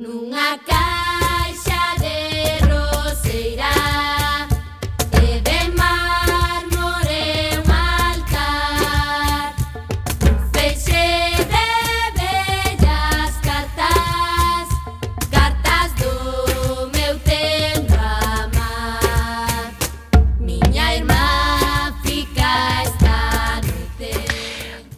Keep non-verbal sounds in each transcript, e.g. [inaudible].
nunha casa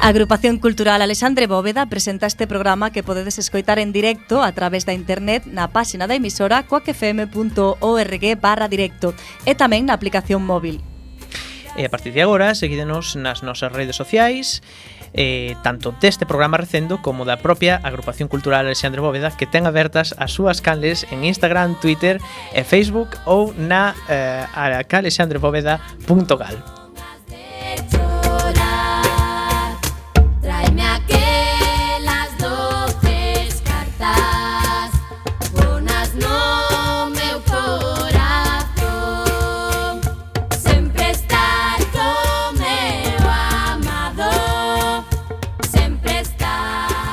A Agrupación Cultural Alexandre Bóveda presenta este programa que podedes escoitar en directo a través da internet na páxina da emisora coacfm.org barra directo e tamén na aplicación móvil. E a partir de agora, seguídenos nas nosas redes sociais, eh, tanto deste programa recendo como da propia Agrupación Cultural Alexandre Bóveda que ten abertas as súas canles en Instagram, Twitter e Facebook ou na eh, alexandrebóveda.gal.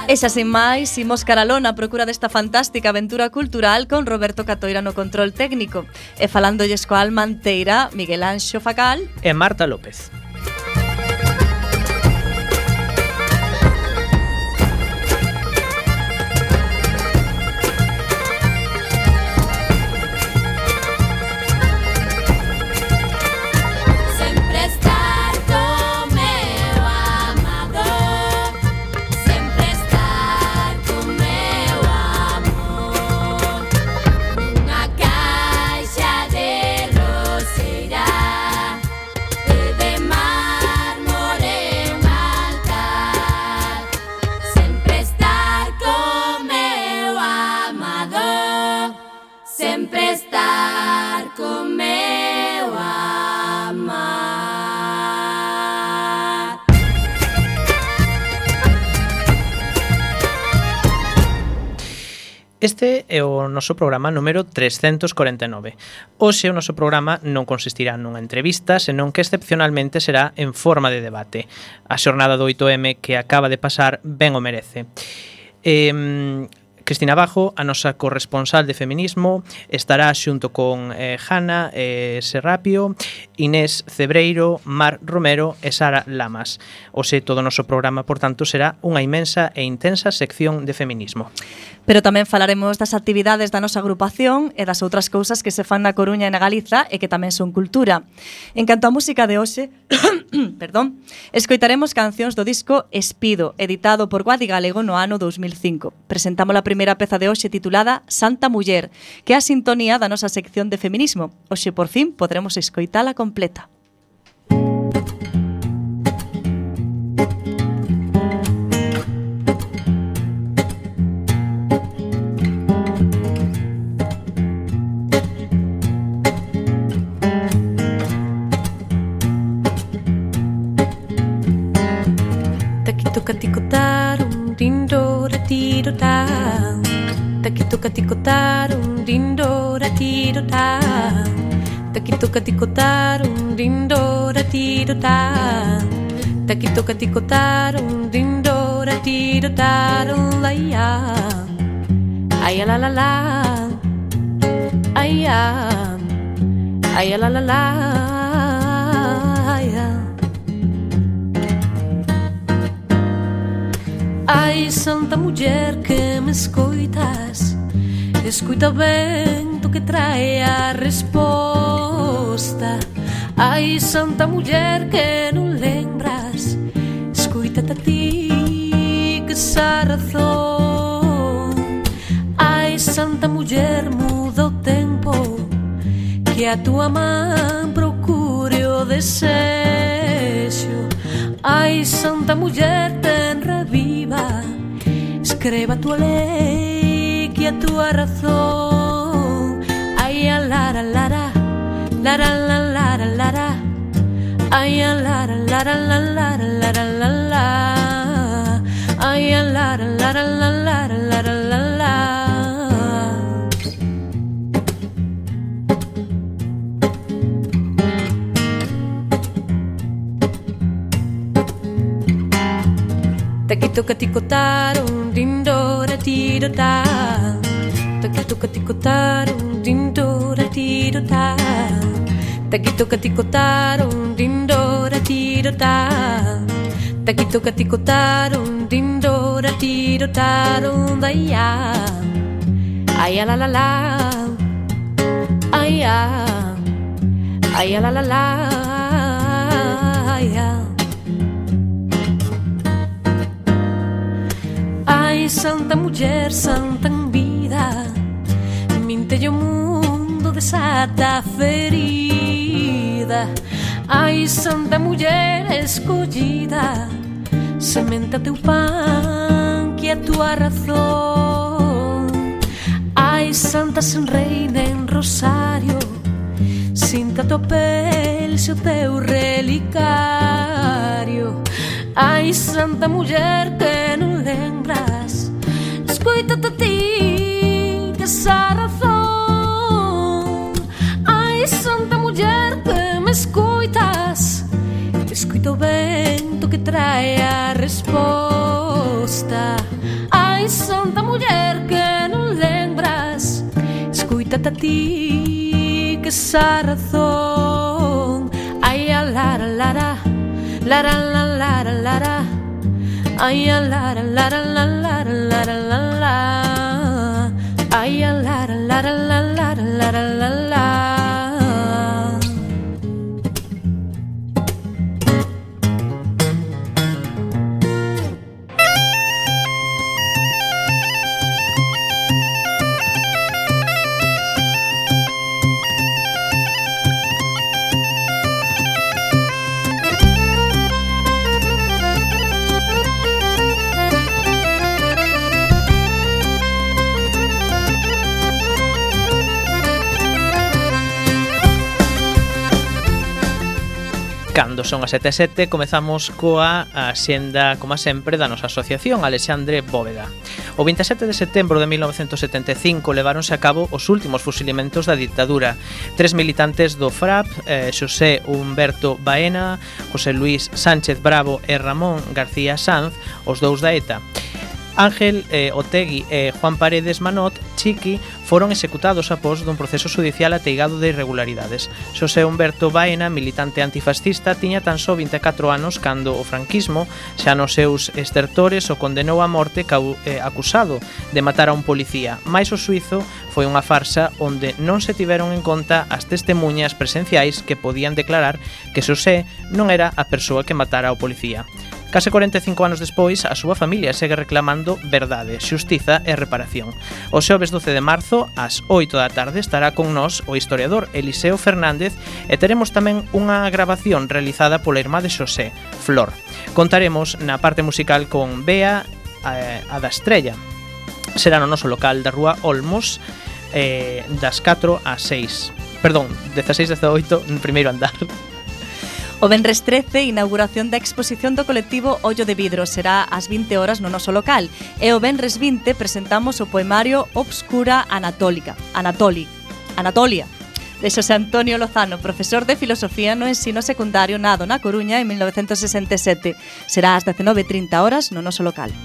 E xa sen máis, imos caralón a procura desta fantástica aventura cultural con Roberto Catoira no control técnico. E falándolles alma anteira, Miguel Anxo Facal e Marta López. Este é o noso programa número 349. Hoxe o noso programa non consistirá nunha entrevista, senón que excepcionalmente será en forma de debate. A xornada do 8M que acaba de pasar ben o merece. Eh, Cristina Bajo, a nosa corresponsal de feminismo, estará xunto con eh, Hanna eh, Serrapio, Inés Cebreiro, Mar Romero e Sara Lamas. Ose todo o noso programa, por tanto, será unha imensa e intensa sección de feminismo. Pero tamén falaremos das actividades da nosa agrupación e das outras cousas que se fan na Coruña e na Galiza e que tamén son cultura. En canto á música de hoxe, [coughs] perdón, escoitaremos cancións do disco Espido, editado por Guadi Galego no ano 2005. Presentamos a primeira primeira peza de hoxe titulada Santa Muller, que é a sintonía da nosa sección de feminismo. Hoxe, por fin, podremos escoitala completa. ticotarum dindora tido tam Takituka ticotarum dindora tido tam Takituka ticotarum dindora tido tarum laia. Ai la la la. Aia, Ai la la la. Ai, santa mulher que me escutas Escuita o vento que trae a resposta. Ai, santa muller que non lembras Escuítate a ti que xa razón. Ai, santa muller muda o tempo Que a tua man procure o desexo. Ai, santa muller ten reviva Escreva a tua lei ella tu razón. Ay, alara, lara, lara, lara, lara, lara. Ay, alara, lara, lara, lara, lara, la Ay, alara, lara, lara, lara, lara. Takito Takitokatikotarum dindora Takito katikotaro, dindora tidota. Takitokatikotarum dindora Takito katikotaro, dindora tidotarum daya. Ay la la la. Ay ya. Ay la la la. Ay ya. Ai, santa muller, santa en vida. O mundo desata ferida. Ai, santa muller escollida Sementa teu pan que a tua razón. Ai, santa sen reina en rosario Sinta tua pel se o teu relicario. Ai, santa muller que non lembra escóitate ti que a razón Ai, santa muller que me escoitas Eu escoito o vento que trae a resposta Ai, santa muller que non lembras. Escoitate ti que a razón Ai, a lara, lara, lara, lara, lara, lara Ay la la la la la la la la Ay la la la la la la la la Cando son as 7 e 7 comezamos coa xenda, como sempre, da nosa asociación Alexandre Bóveda. O 27 de setembro de 1975 leváronse a cabo os últimos fusilamentos da dictadura. Tres militantes do FRAP, eh, Xosé Humberto Baena, José Luis Sánchez Bravo e Ramón García Sanz, os dous da ETA. Ángel eh, Otegui e Juan Paredes Manot, Chiqui, foron executados após dun proceso judicial ateigado de irregularidades. Xosé Humberto Baena, militante antifascista, tiña tan só 24 anos cando o franquismo, xa nos seus estertores, o condenou a morte cau, eh, acusado de matar a un policía. Mais o suizo foi unha farsa onde non se tiveron en conta as testemunhas presenciais que podían declarar que Xosé non era a persoa que matara ao policía. Case 45 anos despois, a súa familia segue reclamando verdade, xustiza e reparación. O xoves 12 de marzo, ás 8 da tarde, estará con nós o historiador Eliseo Fernández e teremos tamén unha grabación realizada pola irmá de Xosé, Flor. Contaremos na parte musical con Bea eh, a da Estrella. Será no noso local da Rúa Olmos eh, das 4 a 6. Perdón, 16, 18, no primeiro andar. O Benres 13, inauguración da exposición do colectivo Ollo de Vidro, será ás 20 horas no noso local. E o Benres 20 presentamos o poemario Obscura Anatólica, Anatoli. Anatolia, de Xosé Antonio Lozano, profesor de Filosofía no ensino secundario nado na Coruña en 1967. Será ás 19.30 horas no noso local.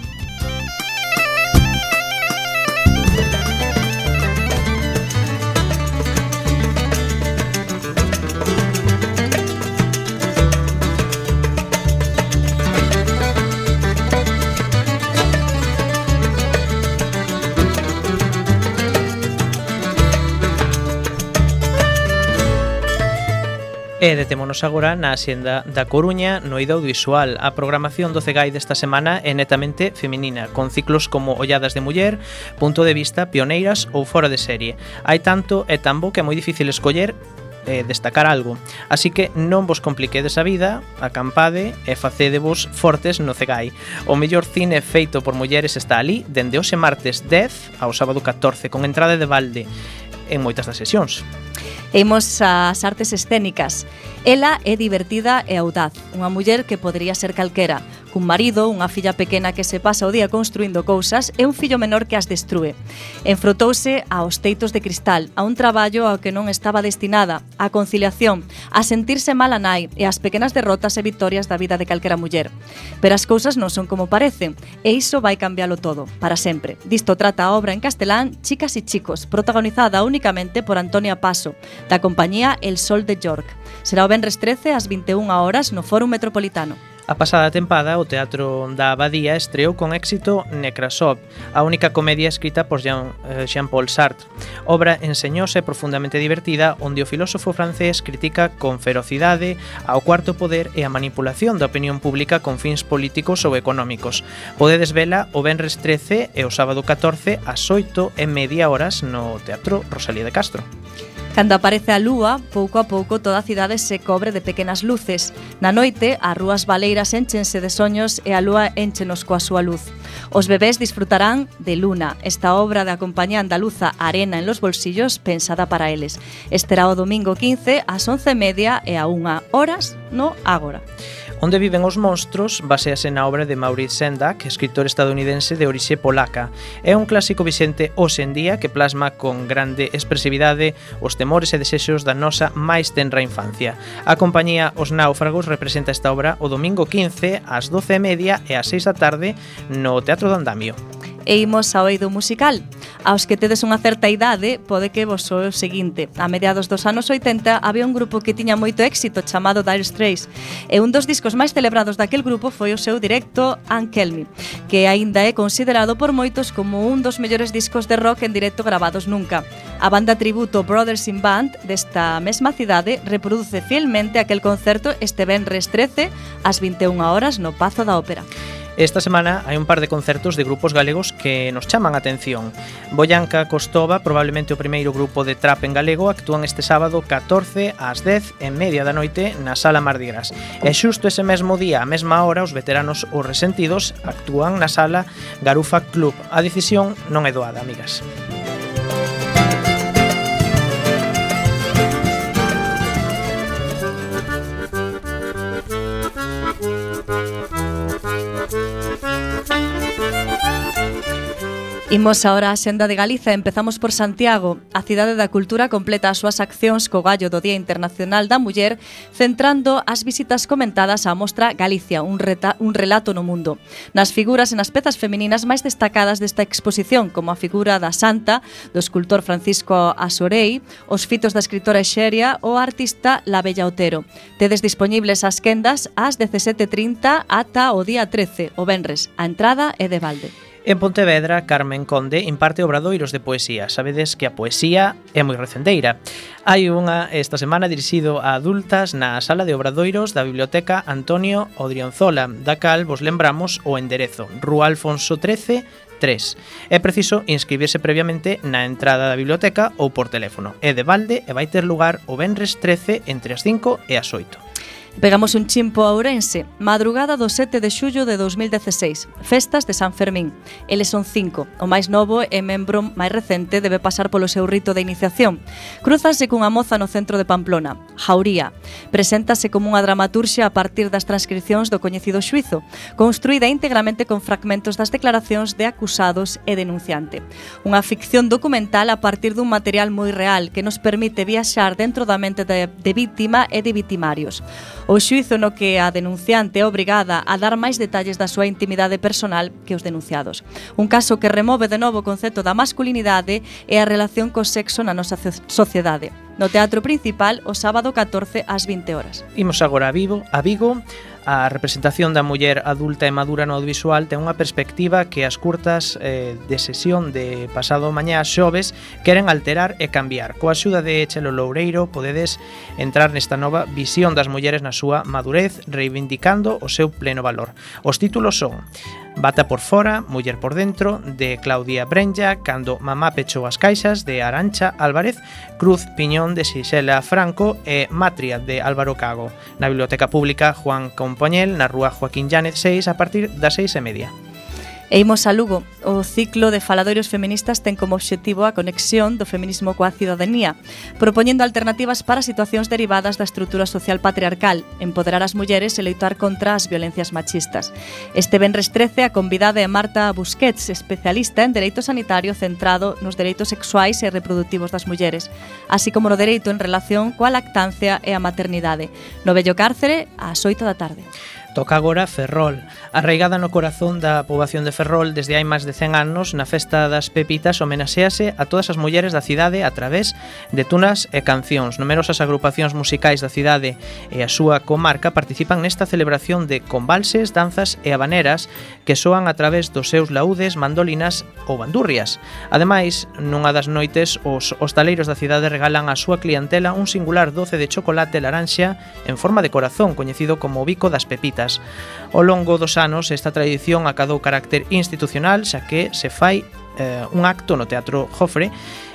E detémonos agora na Hacienda da Coruña no eido audiovisual. A programación do CEGAI desta semana é netamente feminina, con ciclos como Olladas de Muller, Punto de Vista, Pioneiras ou Fora de Serie. Hai tanto e tan bo que é moi difícil escoller eh, destacar algo. Así que non vos compliquedes a vida, acampade e facedevos fortes no Cegai. O mellor cine feito por mulleres está ali dende hoxe martes 10 ao sábado 14 con entrada de balde en moitas das sesións. Imos ás artes escénicas. Ela é divertida e audaz, unha muller que podría ser calquera, cun marido, unha filla pequena que se pasa o día construindo cousas e un fillo menor que as destrue. Enfrotouse aos teitos de cristal, a un traballo ao que non estaba destinada, a conciliación, a sentirse mala nai e ás pequenas derrotas e vitorias da vida de calquera muller. Pero as cousas non son como parecen, e iso vai cambialo todo, para sempre. Disto trata a obra en castelán Chicas e chicos, protagonizada únicamente por Antonia Paso, da compañía El Sol de York. Será o Benres 13 ás 21 horas no Fórum Metropolitano. A pasada tempada, o Teatro da Abadía estreou con éxito Necrasop, a única comedia escrita por eh, Jean-Paul Sartre. Obra enseñosa e profundamente divertida onde o filósofo francés critica con ferocidade ao cuarto poder e a manipulación da opinión pública con fins políticos ou económicos. Podedes vela o Benres 13 e o sábado 14 ás 8 e media horas no Teatro Rosalía de Castro. Cando aparece a lúa, pouco a pouco toda a cidade se cobre de pequenas luces. Na noite, as rúas baleiras enchense de soños e a lúa enchenos coa súa luz. Os bebés disfrutarán de Luna, esta obra da compañía andaluza Arena en los bolsillos pensada para eles. Esterá o domingo 15 ás 11 media e a 1 horas no Ágora. Onde viven os monstros basease na obra de Maurice Sendak, escritor estadounidense de orixe polaca. É un clásico vixente hoxe en día que plasma con grande expresividade os temores e desexos da nosa máis tenra infancia. A compañía Os Náufragos representa esta obra o domingo 15 ás 12:30 e e ás 6 da tarde no Teatro do Andamio e imos ao eido musical. Aos que tedes unha certa idade, pode que vos soe o seguinte. A mediados dos anos 80 había un grupo que tiña moito éxito chamado Dire Straits e un dos discos máis celebrados daquel grupo foi o seu directo Uncle Me, que aínda é considerado por moitos como un dos mellores discos de rock en directo grabados nunca. A banda tributo Brothers in Band desta mesma cidade reproduce fielmente aquel concerto este venres 13 ás 21 horas no Pazo da Ópera. Esta semana hai un par de concertos de grupos galegos que nos chaman a atención. Boyanca Costova, probablemente o primeiro grupo de trap en galego, actúan este sábado 14 ás 10 en media da noite na Sala Mardi Gras. E xusto ese mesmo día, a mesma hora, os veteranos os resentidos actúan na Sala Garufa Club. A decisión non é doada, amigas. Imos agora a xenda de Galiza Empezamos por Santiago. A Cidade da Cultura completa as súas accións co gallo do Día Internacional da Muller Centrando as visitas comentadas á mostra Galicia un, reta, un relato no mundo. Nas figuras e nas pezas femininas máis destacadas desta exposición Como a figura da Santa Do escultor Francisco Asorei Os fitos da escritora Xeria Ou a artista La Bella Otero. Tedes dispoñibles as quendas ás 17.30 ata o día 13 O Benres A entrada é de balde. En Pontevedra, Carmen Conde imparte obradoiros de poesía. Sabedes que a poesía é moi recendeira. Hai unha esta semana dirixido a adultas na sala de obradoiros da Biblioteca Antonio Odrionzola, da cal vos lembramos o enderezo, Rúa Alfonso 13, 3. É preciso inscribirse previamente na entrada da biblioteca ou por teléfono. É de balde e vai ter lugar o Benres 13 entre as 5 e as 8. Pegamos un chimpo a Ourense, madrugada do 7 de xullo de 2016, festas de San Fermín. Eles son cinco, o máis novo e membro máis recente debe pasar polo seu rito de iniciación. Cruzanse cunha moza no centro de Pamplona, Jauría. Preséntase como unha dramaturxia a partir das transcripcións do coñecido xuizo, construída íntegramente con fragmentos das declaracións de acusados e denunciante. Unha ficción documental a partir dun material moi real que nos permite viaxar dentro da mente de, de víctima e de victimarios. O xuizo no que a denunciante é obrigada a dar máis detalles da súa intimidade personal que os denunciados. Un caso que remove de novo o concepto da masculinidade e a relación co sexo na nosa sociedade. No Teatro Principal, o sábado 14 ás 20 horas. Imos agora a Vigo, a Vigo a representación da muller adulta e madura no audiovisual ten unha perspectiva que as curtas eh, de sesión de pasado mañá xoves queren alterar e cambiar. Coa axuda de Chelo Loureiro podedes entrar nesta nova visión das mulleres na súa madurez, reivindicando o seu pleno valor. Os títulos son Bata por fora, Muller por dentro, de Claudia Brenja, Cando mamá pechou as caixas, de Arancha Álvarez, Cruz Piñón, de Xixela Franco e Matria, de Álvaro Cago. Na Biblioteca Pública, Juan Comp Compoñel, na rúa Joaquín Llánez 6, a partir das 6 e media. E imos a Lugo. O ciclo de faladoiros feministas ten como obxectivo a conexión do feminismo coa cidadanía, propoñendo alternativas para situacións derivadas da estrutura social patriarcal, empoderar as mulleres e leitar contra as violencias machistas. Este venres 13 a convidada é Marta Busquets, especialista en dereito sanitario centrado nos dereitos sexuais e reproductivos das mulleres, así como no dereito en relación coa lactancia e a maternidade. No Bello Cárcere, ás 8 da tarde. Toca agora Ferrol. Arraigada no corazón da poboación de Ferrol desde hai máis de 100 anos, na festa das Pepitas homenaxease a todas as mulleres da cidade a través de tunas e cancións. Numerosas agrupacións musicais da cidade e a súa comarca participan nesta celebración de convalses, danzas e habaneras que soan a través dos seus laúdes, mandolinas ou bandurrias. Ademais, nunha das noites, os hostaleiros da cidade regalan á súa clientela un singular doce de chocolate laranxa en forma de corazón, coñecido como o bico das pepitas. Ao longo dos anos esta tradición acadou carácter institucional xa que se fai eh, un acto no Teatro Jofre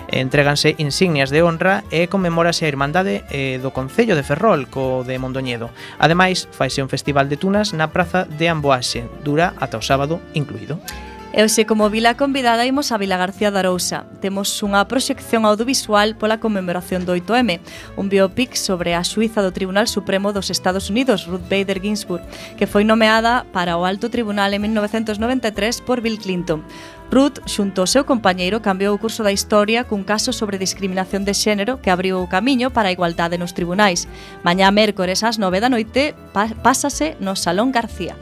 Entréganse insignias de honra e conmemórase a Irmandade eh, do Concello de Ferrol co de Mondoñedo. Ademais, faise un festival de tunas na Praza de Amboaxe, dura ata o sábado incluído. E hoxe como vila convidada imos a Vila García de Arousa. Temos unha proxección audiovisual pola conmemoración do 8M, un biopic sobre a Suiza do Tribunal Supremo dos Estados Unidos, Ruth Bader Ginsburg, que foi nomeada para o Alto Tribunal en 1993 por Bill Clinton. Ruth, xunto ao seu compañeiro, cambiou o curso da historia cun caso sobre discriminación de xénero que abriu o camiño para a igualdade nos tribunais. Mañá mércores ás 9 da noite pásase no Salón García.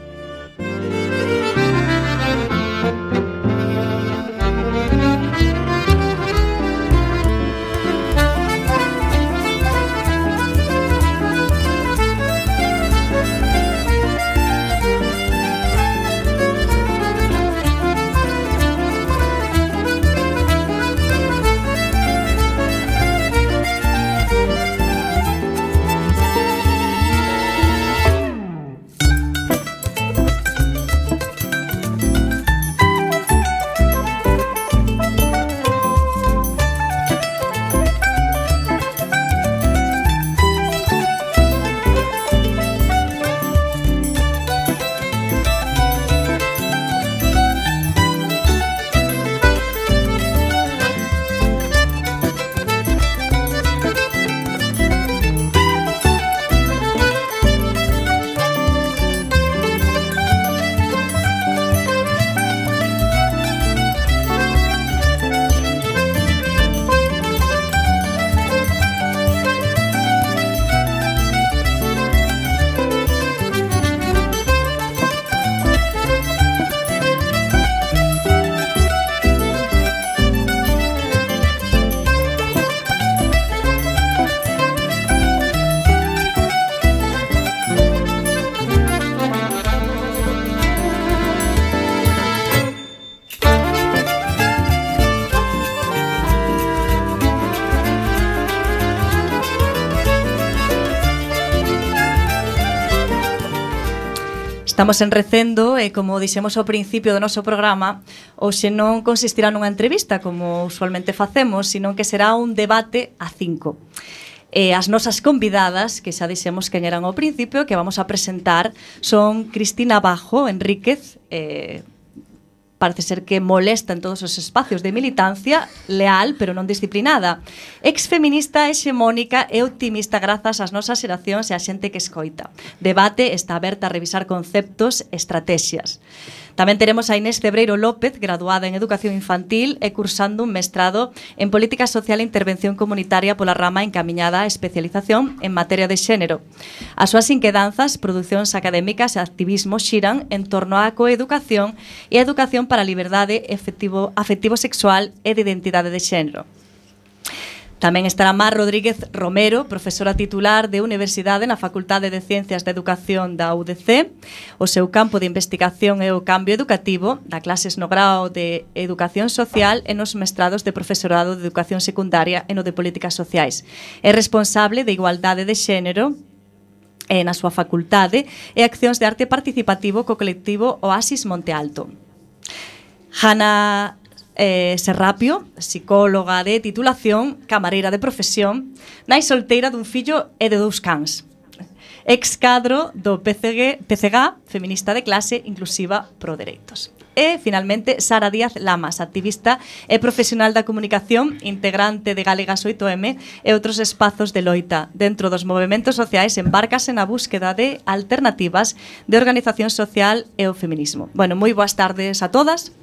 Estamos en Recendo e, como dixemos ao principio do noso programa, hoxe non consistirá nunha entrevista como usualmente facemos, sino que será un debate a cinco. E as nosas convidadas, que xa dixemos quen eran ao principio, que vamos a presentar, son Cristina Bajo Enríquez, eh, parece ser que molesta en todos os espacios de militancia, leal pero non disciplinada. Exfeminista, hexemónica e optimista grazas ás nosas xeracións e á xente que escoita. Debate está aberta a revisar conceptos e estrategias. Tamén teremos a Inés Cebreiro López, graduada en Educación Infantil e cursando un mestrado en Política Social e Intervención Comunitaria pola rama encaminhada a especialización en materia de xénero. As súas inquedanzas, producións académicas e activismo xiran en torno á coeducación e a educación para a liberdade efectivo, afectivo sexual e de identidade de xénero. Tamén estará Mar Rodríguez Romero, profesora titular de Universidade na Facultade de Ciencias de Educación da UDC. O seu campo de investigación é o cambio educativo, da clases no grao de Educación Social e nos mestrados de Profesorado de Educación Secundaria e no de Políticas Sociais. É responsable de Igualdade de Xénero e na súa facultade e accións de arte participativo co colectivo Oasis Monte Alto. Hanna eh, Serrapio, psicóloga de titulación, camareira de profesión, nai solteira dun fillo e de dous cans. Ex cadro do PCG, PCG feminista de clase inclusiva pro dereitos. E, finalmente, Sara Díaz Lamas, activista e profesional da comunicación, integrante de Galegas 8M e outros espazos de loita dentro dos movimentos sociais, embarcase na búsqueda de alternativas de organización social e o feminismo. Bueno, moi boas tardes a todas.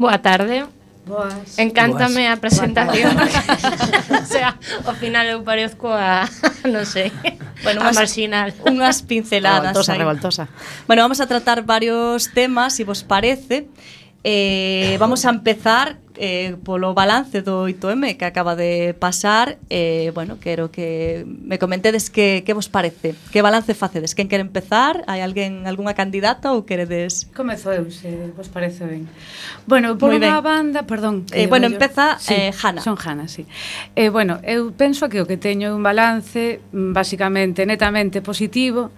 Boa tarde. Boas. Encántame Boas. a presentación. [laughs] o sea, ao final eu parezco a, [laughs] non sei, bueno, unha a marxinal. [laughs] Unhas pinceladas. Revoltosa, revoltosa. Bueno, vamos a tratar varios temas, se si vos parece. Eh, vamos a empezar eh, polo balance do 8M que acaba de pasar eh, Bueno, quero que me comentedes que, que vos parece Que balance facedes? Quen quere empezar? Hai alguén, algunha candidata ou queredes? Comezo eu, se vos parece ben Bueno, por unha banda, perdón eh, eh Bueno, yo... empeza sí, eh, Hanna Son Hanna, sí eh, Bueno, eu penso que o que teño un balance mm, basicamente netamente positivo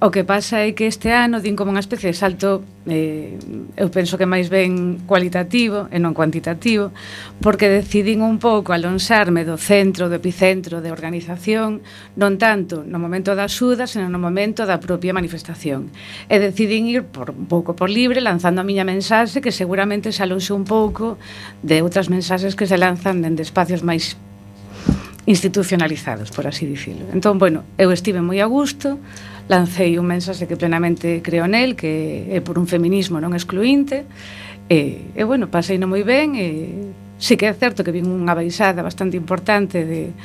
O que pasa é que este ano din como unha especie de salto eh, eu penso que máis ben cualitativo e non cuantitativo porque decidín un pouco alonsarme do centro, do epicentro de organización non tanto no momento da axuda senón no momento da propia manifestación e decidín ir por, un pouco por libre lanzando a miña mensaxe que seguramente se alonxe un pouco de outras mensaxes que se lanzan dende espacios máis institucionalizados, por así dicirlo. Entón, bueno, eu estive moi a gusto, lancei un mensaxe que plenamente creo nel, que é por un feminismo non excluinte, e, e bueno, pasei non moi ben, e sí que é certo que vin unha baixada bastante importante de,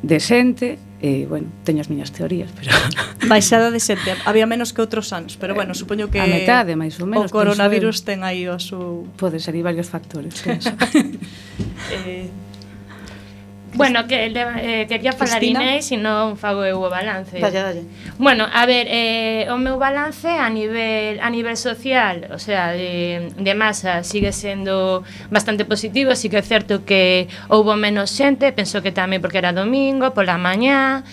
de xente, e, bueno, teño as miñas teorías, pero... [laughs] Baixada de xente, había menos que outros anos, pero, bueno, eh, supoño que... A metade, máis ou menos. O coronavirus ten aí o seu... Pode ser, hai varios factores. [laughs] eh, Bueno, que eh, quería falar Cristina? Inés e non fago eu o balance. Dalle, dalle. Bueno, a ver, eh, o meu balance a nivel a nivel social, o sea, de, de masa, sigue sendo bastante positivo, sí que é certo que houbo menos xente, penso que tamén porque era domingo, pola mañá,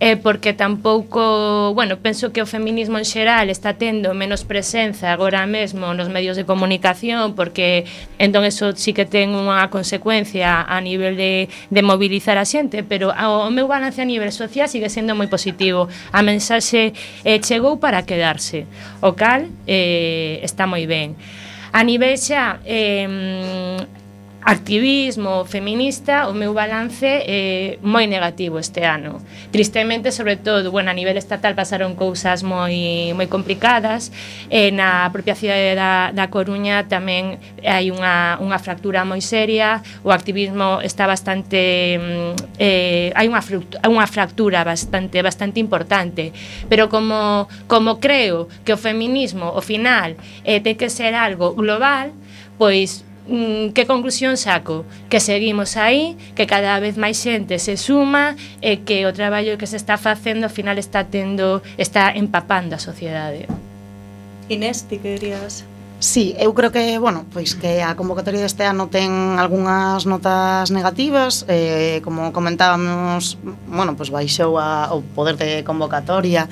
eh, porque tampouco, bueno, penso que o feminismo en xeral está tendo menos presenza agora mesmo nos medios de comunicación porque entón eso sí que ten unha consecuencia a nivel de, de mobilizar a xente, pero o meu balance a nivel social sigue sendo moi positivo. A mensaxe eh, chegou para quedarse, o cal eh, está moi ben. A nivel xa eh, activismo feminista, o meu balance é moi negativo este ano. Tristemente, sobre todo, bueno, a nivel estatal pasaron cousas moi moi complicadas, e na propia cidade da, da Coruña tamén hai unha, unha fractura moi seria, o activismo está bastante mm, eh, hai unha fractura, unha fractura bastante bastante importante, pero como como creo que o feminismo ao final eh, ten que ser algo global, pois mm, que conclusión saco? Que seguimos aí, que cada vez máis xente se suma e que o traballo que se está facendo ao final está tendo está empapando a sociedade. Inés, ti querías? dirías? Sí, eu creo que, bueno, pois que a convocatoria deste ano ten algunhas notas negativas, eh, como comentábamos, bueno, pois baixou a, o poder de convocatoria,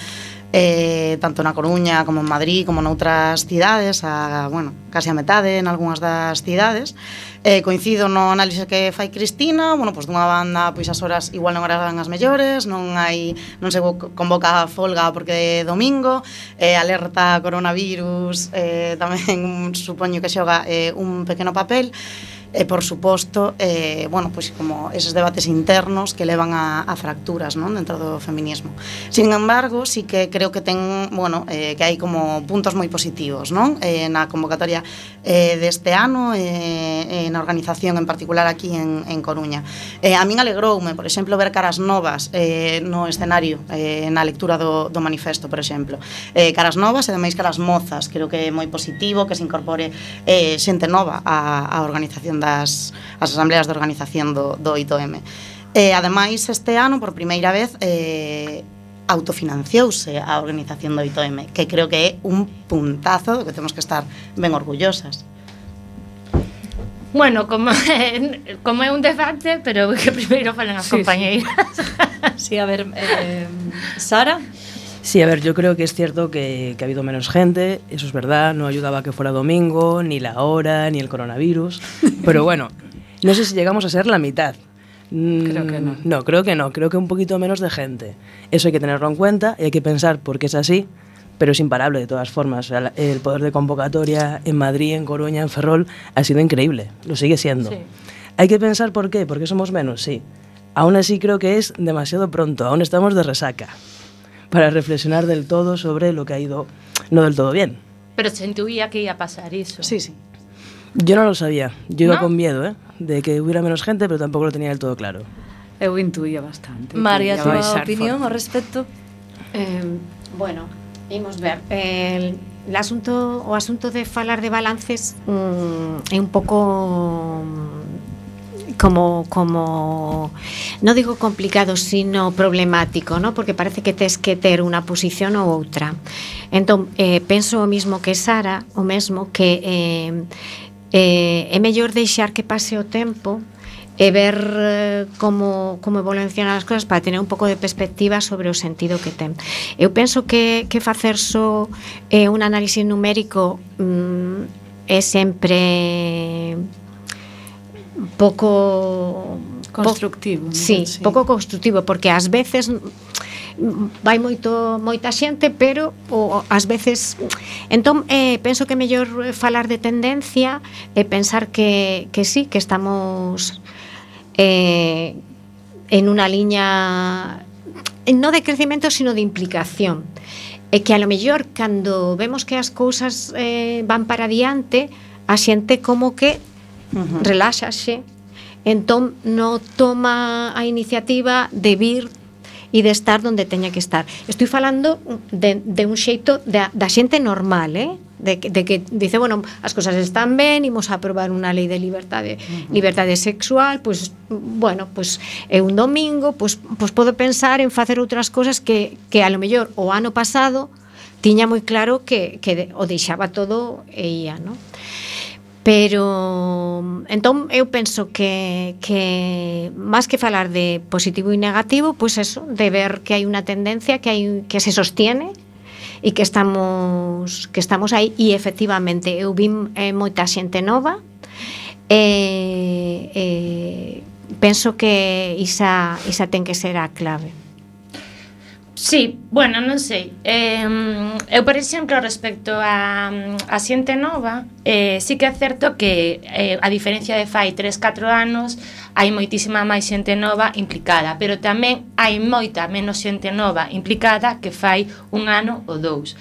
eh, tanto na Coruña como en Madrid como noutras cidades a, bueno, casi a metade en algunhas das cidades. Eh, coincido no análise que fai Cristina bueno, pois dunha banda pois as horas igual non eran as mellores non hai non se convoca a folga porque é domingo. Eh, alerta coronavirus eh, tamén [laughs] supoño que xoga eh, un pequeno papel e por suposto, eh, bueno, pois como eses debates internos que levan a, a fracturas, non, dentro do feminismo. Sin embargo, sí que creo que ten, bueno, eh, que hai como puntos moi positivos, non? Eh, na convocatoria eh, deste ano eh, eh, na organización en particular aquí en, en Coruña. Eh, a min alegroume, por exemplo, ver caras novas eh, no escenario, eh, na lectura do, do manifesto, por exemplo. Eh, caras novas e demais caras mozas, creo que é moi positivo que se incorpore eh, xente nova á, á organización das as asambleas de organización do, do 8M. E, ademais, este ano, por primeira vez, eh, autofinanciouse a organización do 8M, que creo que é un puntazo do que temos que estar ben orgullosas. Bueno, como, é, como é un debate, pero [laughs] que primeiro falan as sí, compañeiras. Sí. sí, a ver, eh, Sara? Sí, a ver, yo creo que es cierto que, que ha habido menos gente, eso es verdad, no ayudaba que fuera domingo, ni la hora, ni el coronavirus, [laughs] pero bueno, no sé si llegamos a ser la mitad. Mm, Creo que no. No, creo que no, creo que un poquito menos de gente. Eso hay que tenerlo en cuenta y hay que pensar por qué es así, pero es imparable de todas formas. El poder de convocatoria en Madrid, en Coruña, en Ferrol ha sido increíble, lo sigue siendo. Sí. Hay que pensar por qué, porque somos menos, sí. Aún así creo que es demasiado pronto, aún estamos de resaca para reflexionar del todo sobre lo que ha ido no del todo bien. Pero se intuía que iba a pasar eso. Sí, sí. Yo no lo sabía. Yo ¿No? iba con miedo, ¿eh? De que hubiera menos gente, pero tampoco lo tenía del todo claro. Eu intuía bastante. María, tú a opinión ao respecto? Eh, bueno, imos ver. El, el asunto, o asunto de falar de balances mm, é un pouco como, como no digo complicado, sino problemático, ¿no? porque parece que tes que ter unha posición ou outra. Entón, eh, penso o mismo que Sara, o mesmo que eh, eh, é mellor deixar que pase o tempo e ver eh, como, como evolucionan as cousas para tener un pouco de perspectiva sobre o sentido que ten. Eu penso que, que facer só eh, un análisis numérico mm, é sempre pouco constructivo. Po, sí, sí, pouco constructivo porque ás veces vai moito moita xente, pero o, ás veces entón eh, penso que é mellor falar de tendencia e eh, pensar que que sí, que estamos eh, en unha liña non de crecimento, sino de implicación. E que a lo mellor cando vemos que as cousas eh, van para diante, a xente como que reláxase, entón non toma a iniciativa de vir e de estar onde teña que estar. Estou falando de, de un xeito da, da xente normal, eh? De, de que dice, bueno, as cousas están ben, imos a aprobar unha lei de liberdade, uh -huh. liberdade sexual, pois, pues, bueno, pois pues, é un domingo, pois, pues, pois podo pensar en facer outras cousas que, que a lo mellor o ano pasado tiña moi claro que, que o deixaba todo e ia, non? Pero entón eu penso que que máis que falar de positivo e negativo, pois pues eso, de ver que hai unha tendencia que hai que se sostiene e que estamos que estamos aí e efectivamente eu vim eh, moita xente nova e eh, eh, penso que isa isa ten que ser a clave. Sí, bueno, non sei. Eh, eu, por exemplo, respecto a, a xente nova, eh, sí que é certo que, eh, a diferencia de fai 3-4 anos, hai moitísima máis xente nova implicada, pero tamén hai moita menos xente nova implicada que fai un ano ou dous.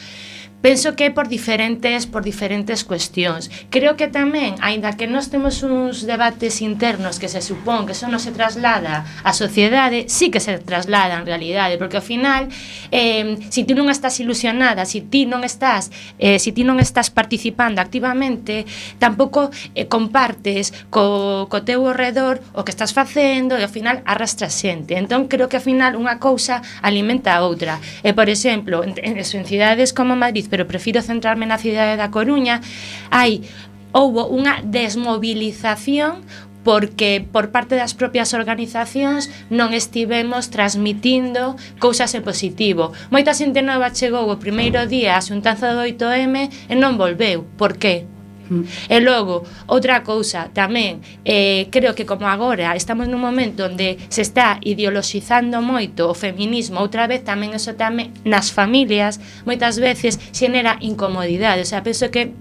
Penso que é por diferentes por diferentes cuestións. Creo que tamén, aínda que nós temos uns debates internos que se supón que eso non se traslada á sociedade, sí que se traslada en realidade, porque ao final eh, si ti non estás ilusionada, si ti non estás eh, si ti non estás participando activamente, tampouco eh, compartes co, co teu redor o que estás facendo e ao final arrastras xente. Entón creo que ao final unha cousa alimenta a outra. E por exemplo, en, en, en cidades como Madrid Pero prefiro centrarme na cidade da Coruña, hai houbo unha desmobilización porque por parte das propias organizacións non estivemos transmitindo cousas en positivo. Moita xente nova chegou o primeiro día á xuntanza do 8M e non volveu. Por que? Mm. E logo, outra cousa tamén, eh, creo que como agora estamos nun momento onde se está ideoloxizando moito o feminismo, outra vez tamén eso tamén nas familias, moitas veces xenera incomodidade, o sea, penso que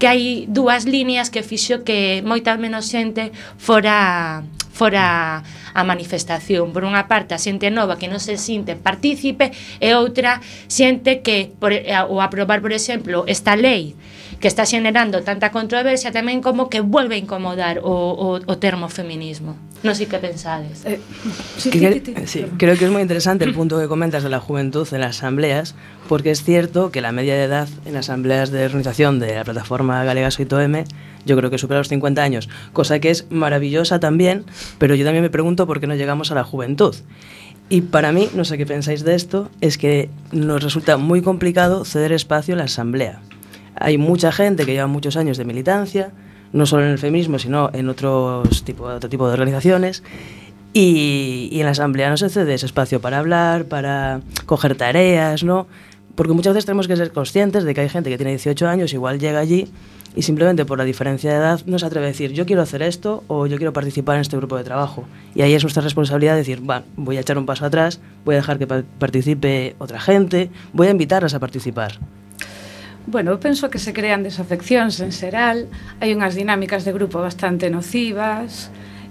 que hai dúas líneas que fixo que moita menos xente fora fora a manifestación. Por unha parte, a xente nova que non se sinte partícipe e outra xente que por, o aprobar, por exemplo, esta lei que está xenerando tanta controversia tamén como que vuelve a incomodar o, o, o termo feminismo. Non sei que pensades. Eh, sí, Que cre- ti, ti. sí, creo que es muy interesante el punto que comentas de la juventud en las asambleas, porque es cierto que la media de edad en asambleas de organización de la plataforma Galega Soy M yo creo que supera los 50 años, cosa que es maravillosa también, pero yo también me pregunto por qué no llegamos a la juventud. Y para mí, no sé qué pensáis de esto, es que nos resulta muy complicado ceder espacio en la asamblea. Hay mucha gente que lleva muchos años de militancia, no solo en el feminismo, sino en otros tipo, otro tipo de organizaciones, y, y en la asamblea no se cede ese espacio para hablar, para coger tareas, ¿no? Porque muchas veces tenemos que ser conscientes de que hay gente que tiene 18 años, igual llega allí y simplemente por la diferencia de edad no se atreve a decir yo quiero hacer esto o yo quiero participar en este grupo de trabajo. Y ahí es nuestra responsabilidad decir, va, voy a echar un paso atrás, voy a dejar que pa- participe otra gente, voy a invitarlas a participar. Bueno, eu penso que se crean desafeccións en xeral, hai unhas dinámicas de grupo bastante nocivas,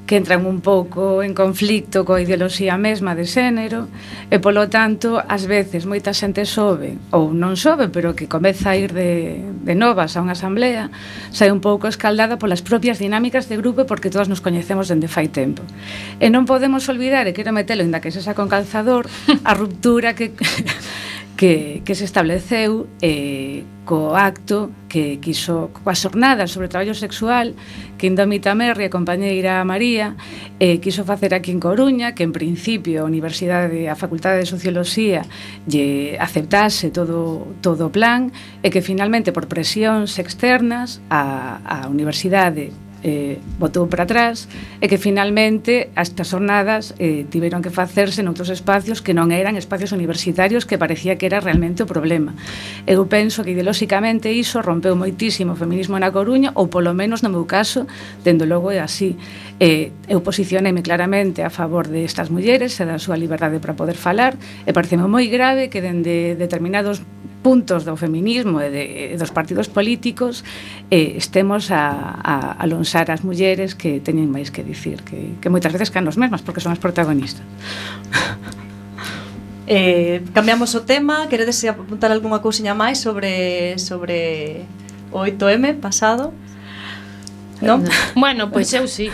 que entran un pouco en conflicto coa ideoloxía mesma de xénero e polo tanto, ás veces moita xente sobe ou non sobe, pero que comeza a ir de, de novas a unha asamblea sai un pouco escaldada polas propias dinámicas de grupo porque todas nos coñecemos dende fai tempo. E non podemos olvidar e quero metelo, aínda que se sa con calzador a ruptura que que, que se estableceu eh, co acto que quiso coa xornada sobre o traballo sexual que Indómita Merri, a compañeira María, eh, quiso facer aquí en Coruña, que en principio a Universidade, a Facultade de Socioloxía lle aceptase todo todo o plan e que finalmente por presións externas a, a Universidade eh, botou para atrás e que finalmente estas jornadas eh, tiveron que facerse noutros espacios que non eran espacios universitarios que parecía que era realmente o problema. Eu penso que ideolóxicamente iso rompeu moitísimo o feminismo na Coruña ou polo menos no meu caso, dendo logo é así. Eh, eu posicioneime claramente a favor destas mulleres e da súa liberdade para poder falar e pareceme moi grave que dende determinados puntos do feminismo e, de, e dos partidos políticos eh, estemos a, a lonxar as mulleres que teñen máis que dicir que, que moitas veces can os mesmas porque son as protagonistas [laughs] Eh, cambiamos o tema, queredes apuntar algunha cousiña máis sobre sobre o 8M pasado? No? bueno, pois eu sí.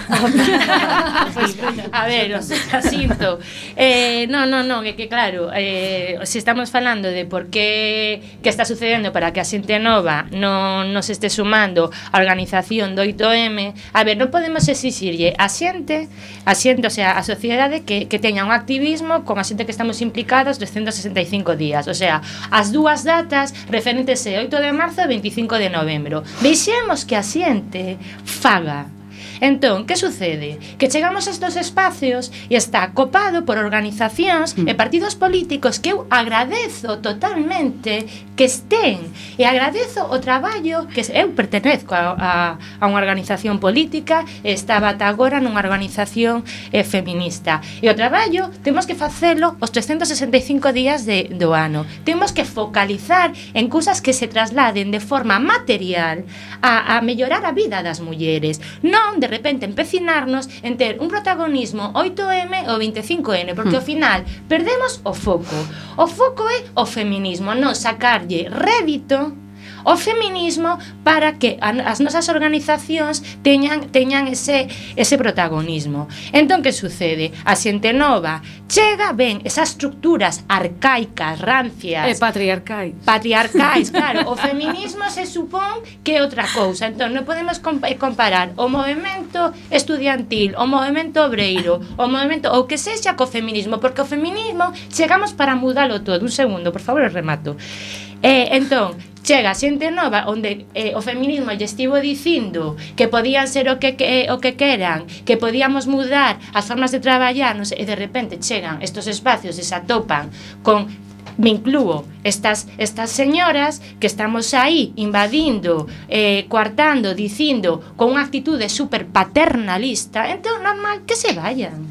pues, [laughs] a ver, o sinto. Eh, non, non, non, é que claro, eh, se estamos falando de por que que está sucedendo para que a xente nova non nos este sumando a organización do 8M, a ver, non podemos exixirlle a xente, a xente, o sea, a sociedade que, que teña un activismo con a xente que estamos implicados 365 días, o sea, as dúas datas referentes é 8 de marzo e 25 de novembro. Veixemos que a xente 饭啊，Entón, que sucede? Que chegamos a estos espacios e está copado por organizacións mm. e partidos políticos que eu agradezo totalmente que estén e agradezo o traballo que eu pertenezco a, a, a unha organización política e estaba ata agora nunha organización eh, feminista e o traballo temos que facelo os 365 días de, do ano temos que focalizar en cousas que se trasladen de forma material a, a mellorar a vida das mulleres non de de repente empecinarnos en ter un protagonismo 8M ou 25N, porque ao hmm. final perdemos o foco. O foco é o feminismo, non sacarlle rédito o feminismo para que as nosas organizacións teñan, teñan ese, ese protagonismo. Entón, que sucede? A xente nova chega, ven, esas estructuras arcaicas, rancias... E patriarcais. Patriarcais, [laughs] claro. O feminismo se supón que é outra cousa. Entón, non podemos eh, comparar o movimento estudiantil, o movimento obreiro, o movimento ou que sexa co feminismo, porque o feminismo chegamos para mudalo todo. Un segundo, por favor, remato. Eh, entón, chega xente nova onde eh, o feminismo lle estivo dicindo que podían ser o que, que eh, o que queran, que podíamos mudar as formas de traballarnos e de repente chegan estos espacios e se atopan con me incluo estas estas señoras que estamos aí invadindo, eh, coartando, dicindo con unha actitude super paternalista, entón normal que se vayan.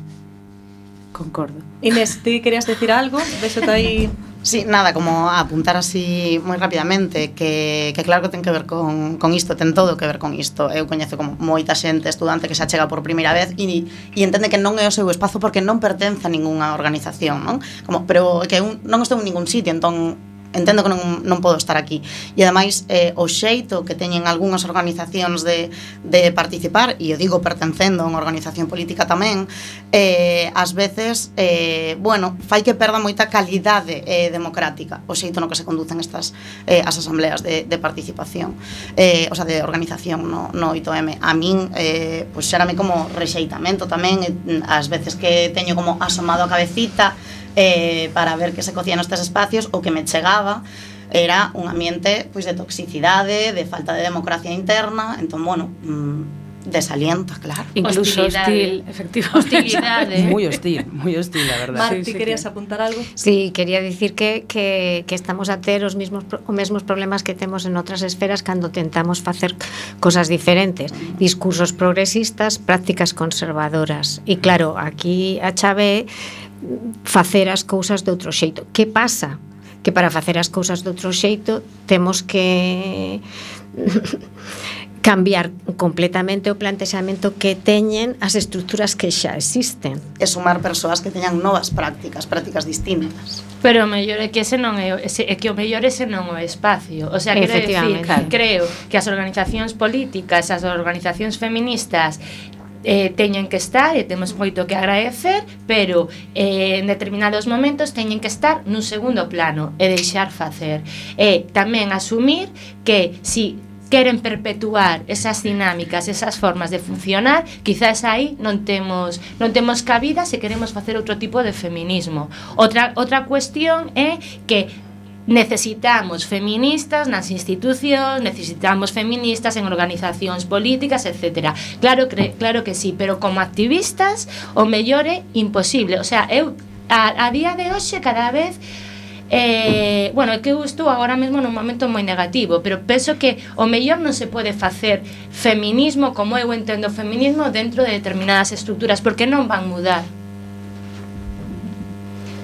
Concordo. Inés, ti querías decir algo? Vexote aí Sí, nada, como a apuntar así moi rapidamente que, que claro que ten que ver con, con isto, ten todo que ver con isto. Eu coñezo como moita xente estudante que se achega por primeira vez e, e entende que non é o seu espazo porque non pertence a ningunha organización, non? Como, pero que un, non estou en ningún sitio, entón entendo que non, non podo estar aquí. E ademais, eh, o xeito que teñen algunhas organizacións de, de participar, e eu digo pertencendo a unha organización política tamén, eh, ás veces, eh, bueno, fai que perda moita calidade eh, democrática o xeito no que se conducen estas eh, as asambleas de, de participación, eh, o sea, de organización no, no 8M. A min, eh, pois pues, xerame como rexeitamento tamén, eh, ás veces que teño como asomado a cabecita, eh, para ver que se cocían nestes espacios o que me chegaba era un ambiente pois de toxicidade, de falta de democracia interna, entón bueno, mm, desalienta, claro. Incluso hostil, efectivamente. Hostilidade. Muy hostil, muy hostil, la verdad. Marti, Sí, sí, querías apuntar algo? Sí, quería dicir que, que, que estamos a ter os mesmos, pro- os mesmos problemas que temos en outras esferas cando tentamos facer cosas diferentes. Discursos progresistas, prácticas conservadoras. E claro, aquí a chave facer as cousas de outro xeito. Que pasa? Que para facer as cousas de outro xeito temos que [laughs] cambiar completamente o plantexamento que teñen as estruturas que xa existen. E sumar persoas que teñan novas prácticas, prácticas distintas. Pero o mellor é que ese non é, ese, é que o mellor ese non o espacio. O sea, quero decir, claro. creo que as organizacións políticas, as organizacións feministas eh, teñen que estar e temos moito que agradecer, pero eh, en determinados momentos teñen que estar nun segundo plano e deixar facer. E tamén asumir que si queren perpetuar esas dinámicas, esas formas de funcionar, quizás aí non temos non temos cabida se queremos facer outro tipo de feminismo. Outra outra cuestión é que necesitamos feministas nas institucións, necesitamos feministas en organizacións políticas, etc. Claro, cre, claro que sí, pero como activistas o mellor é imposible. O sea, eu a, a día de hoxe cada vez Eh, bueno, é que eu estou agora mesmo nun momento moi negativo Pero penso que o mellor non se pode facer Feminismo, como eu entendo o feminismo Dentro de determinadas estructuras Porque non van mudar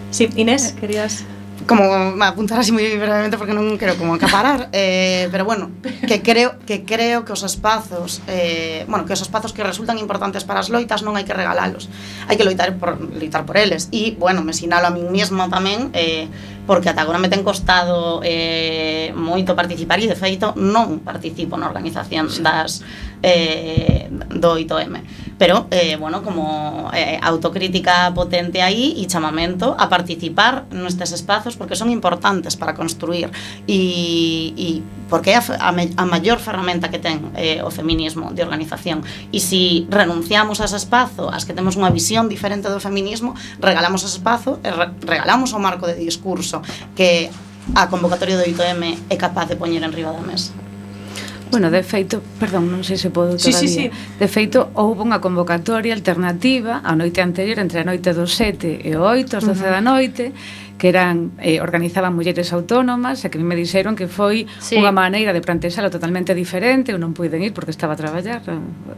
Sí, Inés, eh, querías como apuntar así moi brevemente porque non quero como acaparar, [laughs] eh, pero bueno, que creo que creo que os espazos, eh, bueno, que os espazos que resultan importantes para as loitas non hai que regalalos. Hai que loitar por loitar por eles e bueno, me sinalo a min mesma tamén eh, porque ata agora me ten costado eh, moito participar e de feito non participo na organización das eh, do 8M. Pero, eh, bueno, como eh, autocrítica potente aí e chamamento a participar nestes espazos porque son importantes para construir e, e porque é a, a, a maior ferramenta que ten eh, o feminismo de organización. E se si renunciamos a ese espazo, as que temos unha visión diferente do feminismo, regalamos ese espazo e re, regalamos o marco de discurso que a convocatoria do 8M é capaz de poñer en riba da mesa. Bueno, de feito, perdón, non sei se podo todavía. Sí, sí, sí. De feito, houve unha convocatoria alternativa a noite anterior entre a noite do 7 e o 8, as 12 uh -huh. da noite, que eran eh, organizaban mulleres autónomas e que me dixeron que foi sí. unha maneira de plantexalo totalmente diferente, eu non puiden ir porque estaba a traballar,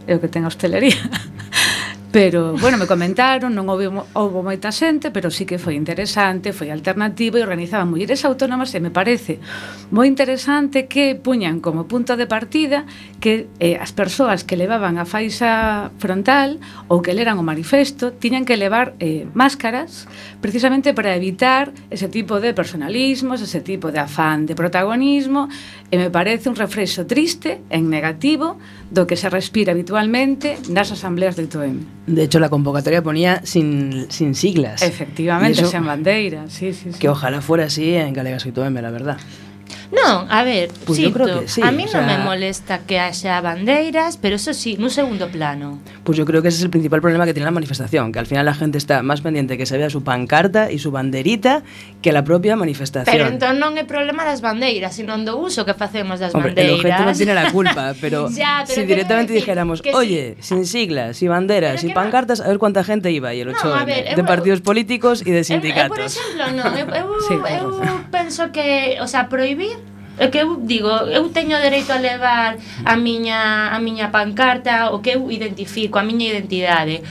é o que ten a hostelería. [laughs] Pero, bueno, me comentaron, non houve, houve moita xente, pero sí que foi interesante, foi alternativo e organizaban mulleres autónomas e me parece moi interesante que puñan como punto de partida que eh, as persoas que levaban a faixa frontal ou que leran o manifesto tiñan que levar eh, máscaras precisamente para evitar ese tipo de personalismos, ese tipo de afán de protagonismo e me parece un reflexo triste en negativo do que se respira habitualmente nas asambleas de Toem. De hecho, la convocatoria ponía sin, sin siglas. Efectivamente, Y eso, sen bandeira, sí, sí, sí. Que ojalá fuera así en Galegas 8M, la verdad. Non, a ver, pues sinto, sí, a mí o sea, non me molesta que haxa bandeiras, pero eso sí, nun segundo plano. Pues yo creo que ese es el principal problema que tiene la manifestación, que al final la gente está más pendiente que se vea su pancarta e su banderita que a la propia manifestación. Pero entón non é problema das bandeiras, sino do uso que facemos das Hombre, bandeiras. Hombre, el objeto non tiene la culpa, [laughs] pero, ya, pero si directamente decir, dijéramos, oye, sí. sin siglas, sin banderas, sin pancartas, no. a ver cuánta gente iba e el 8 no, ver, de eu, partidos políticos e de sindicatos. Eu, eu por exemplo, non, [laughs] eu, eu, sí, eu penso que, o sea, prohibir É que eu digo, eu teño dereito a levar a miña, a miña pancarta, o que eu identifico, a miña identidade.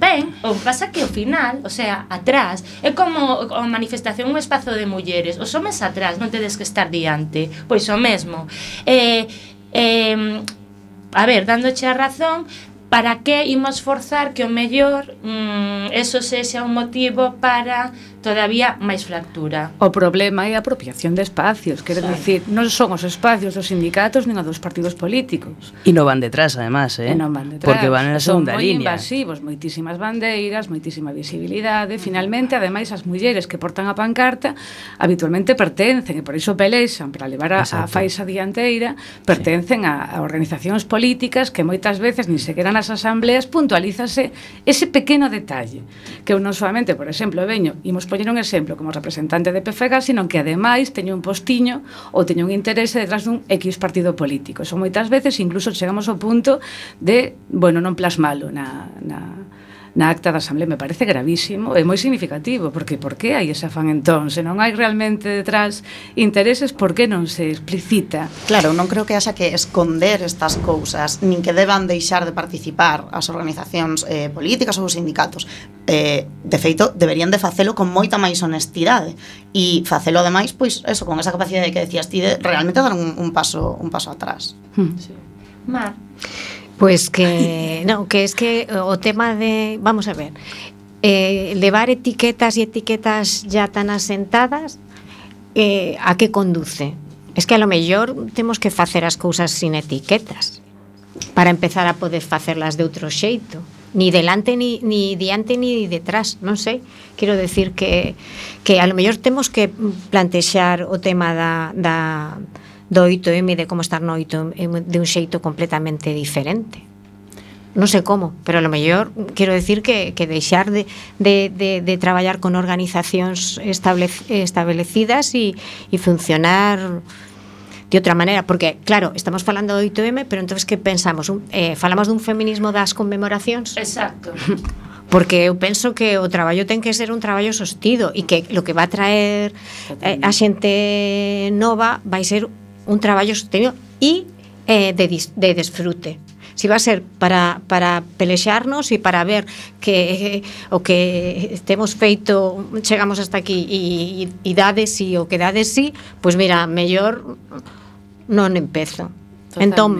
Ben, o pasa que ao final, o sea, atrás, é como a manifestación un espazo de mulleres, os homes atrás, non tedes que estar diante, pois o mesmo. Eh, eh, a ver, dándoche a razón, para que imos forzar que o mellor mm, eso sexa un motivo para todavía máis fractura. O problema é a apropiación de espacios, quero sí. dicir, non son os espacios dos sindicatos nin os dos partidos políticos. E non van detrás, además, eh? E non van detrás. Porque van na segunda línea. Son moi línea. invasivos, moitísimas bandeiras, moitísima visibilidade, finalmente, ademais, as mulleres que portan a pancarta habitualmente pertencen, e por iso pelexan para levar a, Exacto. a faixa dianteira, pertencen sí. a, a organizacións políticas que moitas veces, nin sequera nas asambleas, puntualízase ese pequeno detalle, que eu non solamente, por exemplo, veño, imos poñer un exemplo como representante de PFG, sino que ademais teño un postiño ou teño un interese detrás dun X partido político. Son moitas veces incluso chegamos ao punto de, bueno, non plasmalo na, na na acta da Asamblea me parece gravísimo e moi significativo, porque por que hai ese afán entón? Se non hai realmente detrás intereses, por que non se explicita? Claro, non creo que haxa que esconder estas cousas, nin que deban deixar de participar as organizacións eh, políticas ou os sindicatos. Eh, de feito, deberían de facelo con moita máis honestidade e facelo ademais, pois, eso, con esa capacidade que decías ti de realmente dar un, un paso un paso atrás. Hmm. Sí. Mar, Pois que, non, que es que eh, o tema de, vamos a ver, eh, levar etiquetas e etiquetas ya tan asentadas eh, a que conduce? Es que a lo mellor temos que facer as cousas sin etiquetas para empezar a poder facerlas de outro xeito ni delante ni, ni diante ni detrás non sei, quero decir que que a lo mellor temos que plantexar o tema da, da do 8M de como estar no 8M de un xeito completamente diferente non sei como, pero a lo mellor quero decir que, que deixar de, de, de, de traballar con organizacións establec, establecidas e, e funcionar de outra maneira, porque claro, estamos falando do 8M, pero entonces que pensamos? Un, eh, falamos dun feminismo das conmemoracións? Exacto. [laughs] Porque eu penso que o traballo ten que ser un traballo sostido e que lo que va a traer eh, a xente nova vai ser un traballo sostenido e eh, de, de desfrute si va a ser para, para pelexarnos e para ver que eh, o que temos feito chegamos hasta aquí e, e, e dades si o que dades si pois mira, mellor non empezo Totalmente. entón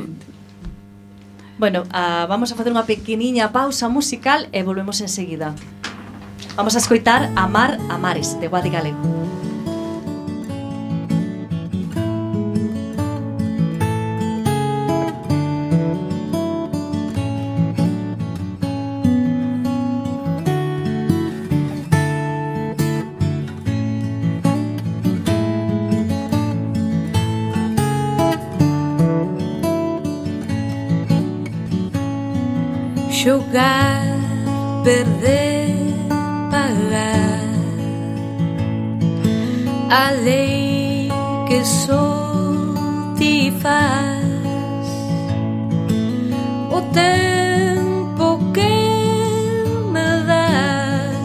Bueno, uh, vamos a facer unha pequeniña pausa musical e volvemos enseguida. Vamos a escoitar Amar a Mares, de Guadi Galego. jugar, perder, pagar. A lei que só ti faz o tempo que me das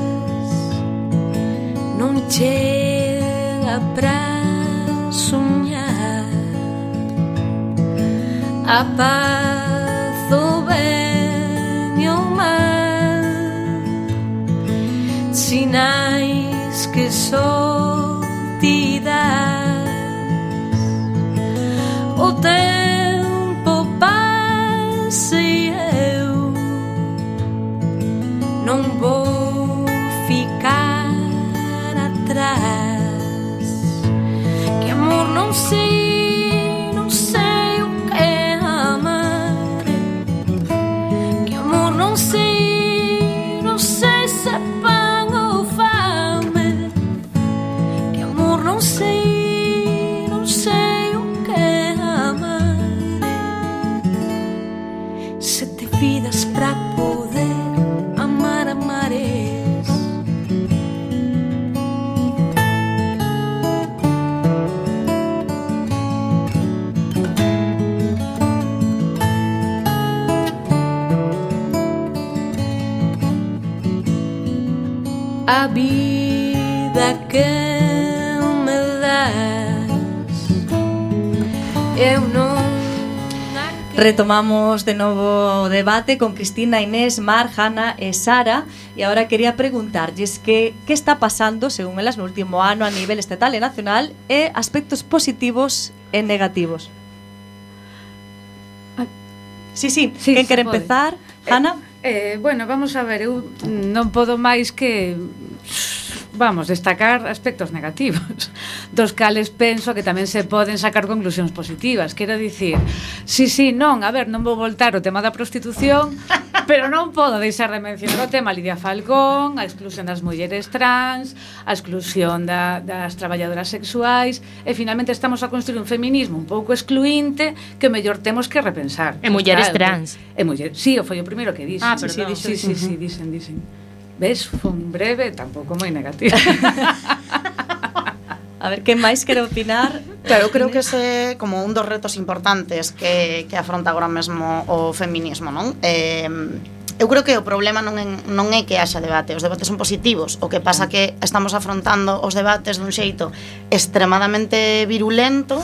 não chega pra sonhar a paz. sol. Retomamos de novo o debate con Cristina, Inés, Mar, Hanna e Sara E agora quería preguntarlles que, que está pasando, según elas, no último ano a nivel estatal e nacional E aspectos positivos e negativos Sí, sí, sí quen quere empezar? Eh, Hanna? Eh, eh, bueno, vamos a ver, eu non podo máis que vamos, destacar aspectos negativos, [laughs] dos cales penso que tamén se poden sacar conclusións positivas. Quero dicir, si, sí, si, sí, non, a ver, non vou voltar o tema da prostitución, [laughs] pero non podo deixar de mencionar o tema Lidia Falcón, a exclusión das mulleres trans, a exclusión da, das traballadoras sexuais, e finalmente estamos a construir un feminismo un pouco excluinte que mellor temos que repensar. E mulleres claro, trans. E muller, sí, foi o primeiro que dixen. Ah, perdón. Sí, dixen, sí, sí, sí, dixen, dixen. Ves, fun breve, tampouco moi negativa. [laughs] a ver, que máis quero opinar? Claro, eu creo que ese como un dos retos importantes que, que afronta agora mesmo o feminismo, non? Eh, eu creo que o problema non, en, non é que haxa debate, os debates son positivos, o que pasa que estamos afrontando os debates dun xeito extremadamente virulento,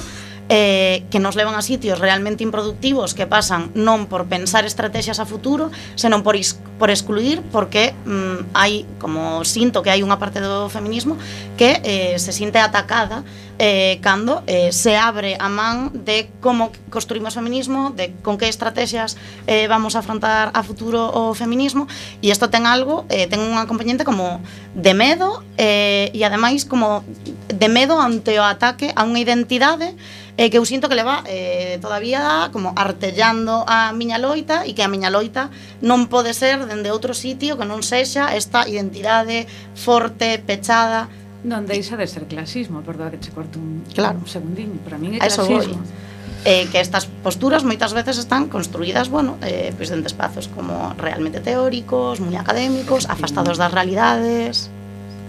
eh, que nos levan a sitios realmente improductivos que pasan non por pensar estrategias a futuro, senón por, is, por excluir porque mm, hai, como sinto que hai unha parte do feminismo que eh, se sinte atacada eh, cando eh, se abre a man de como construímos feminismo, de con que estrategias eh, vamos a afrontar a futuro o feminismo, e isto ten algo, eh, ten unha componente como de medo, eh, e ademais como de medo ante o ataque a unha identidade e que eu sinto que leva eh, todavía como artellando a miña loita e que a miña loita non pode ser dende outro sitio que non sexa esta identidade forte, pechada Non deixa de ser clasismo, perdoa que che corto un, claro. un segundinho, para min é clasismo. Eh, que estas posturas moitas veces están construídas, bueno, eh, pois dentro espazos como realmente teóricos, moi académicos, afastados das realidades,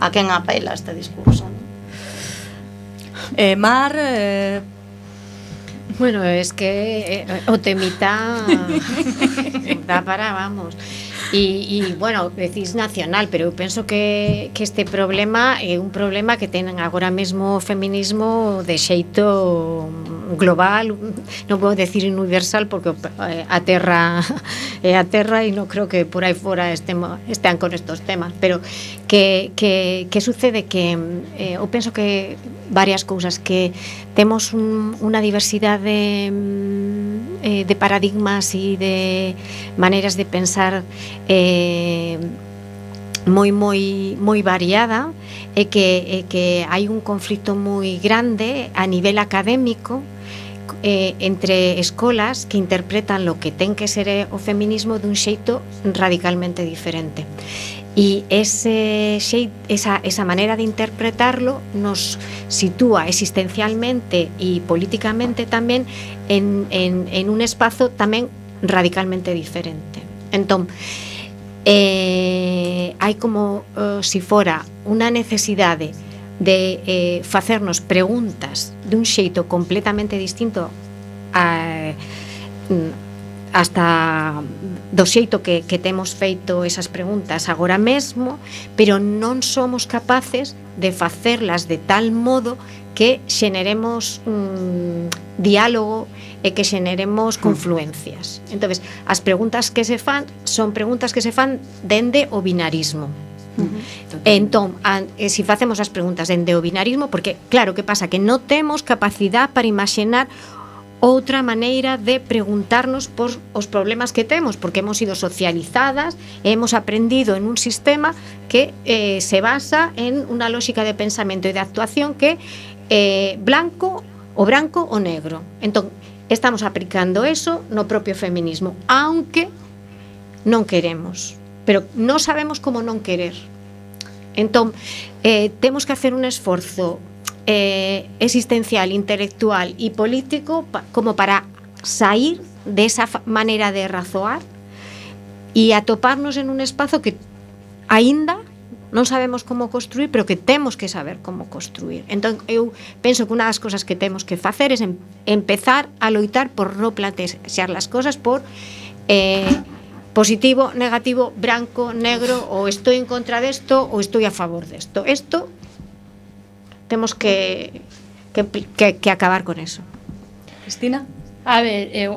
a quen apela este discurso, non? Eh, Mar, eh, Bueno, es que eh, o temita [laughs] da para, vamos. E, e bueno, decís nacional, pero eu penso que, que este problema é un problema que ten agora mesmo o feminismo de xeito global, non vou decir universal porque eh, a terra é [laughs] eh, a terra e non creo que por aí fora estean con estos temas, pero que, que, que sucede que eh, eu penso que varias cousas que temos un, unha diversidade mm, eh, de paradigmas e de maneiras de pensar eh, moi moi moi variada e que e que hai un conflito moi grande a nivel académico eh, entre escolas que interpretan lo que ten que ser o feminismo dun xeito radicalmente diferente. E ese xeit, esa, esa manera de interpretarlo nos sitúa existencialmente e políticamente tamén en, en, en un espazo tamén radicalmente diferente. Entón, eh, hai como eh, si fora unha necesidade de eh, facernos preguntas dun xeito completamente distinto a, a hasta do xeito que, que temos feito esas preguntas agora mesmo, pero non somos capaces de facerlas de tal modo que xeneremos un diálogo e que xeneremos hmm. confluencias. Entonces, as preguntas que se fan son preguntas que se fan dende o binarismo. Uh -huh. Entón, a, e eh, si facemos as preguntas dende o binarismo, porque claro, que pasa? Que non temos capacidade para imaginar outra maneira de preguntarnos por os problemas que temos, porque hemos sido socializadas, hemos aprendido en un sistema que eh, se basa en una lógica de pensamento e de actuación que eh, blanco o branco o negro. Entón, estamos aplicando eso no propio feminismo, aunque non queremos, pero non sabemos como non querer. Entón, eh, temos que hacer un esforzo eh, existencial, intelectual e político como para sair de esa maneira de razoar e atoparnos en un espazo que aínda non sabemos como construir, pero que temos que saber como construir. Entón, eu penso que unha das cousas que temos que facer é em, empezar a loitar por non plantexar as cousas por eh, positivo, negativo, branco, negro, ou estou en contra desto ou estou a favor desto. Isto temos que, que, que, que acabar con eso. Cristina? A ver, eu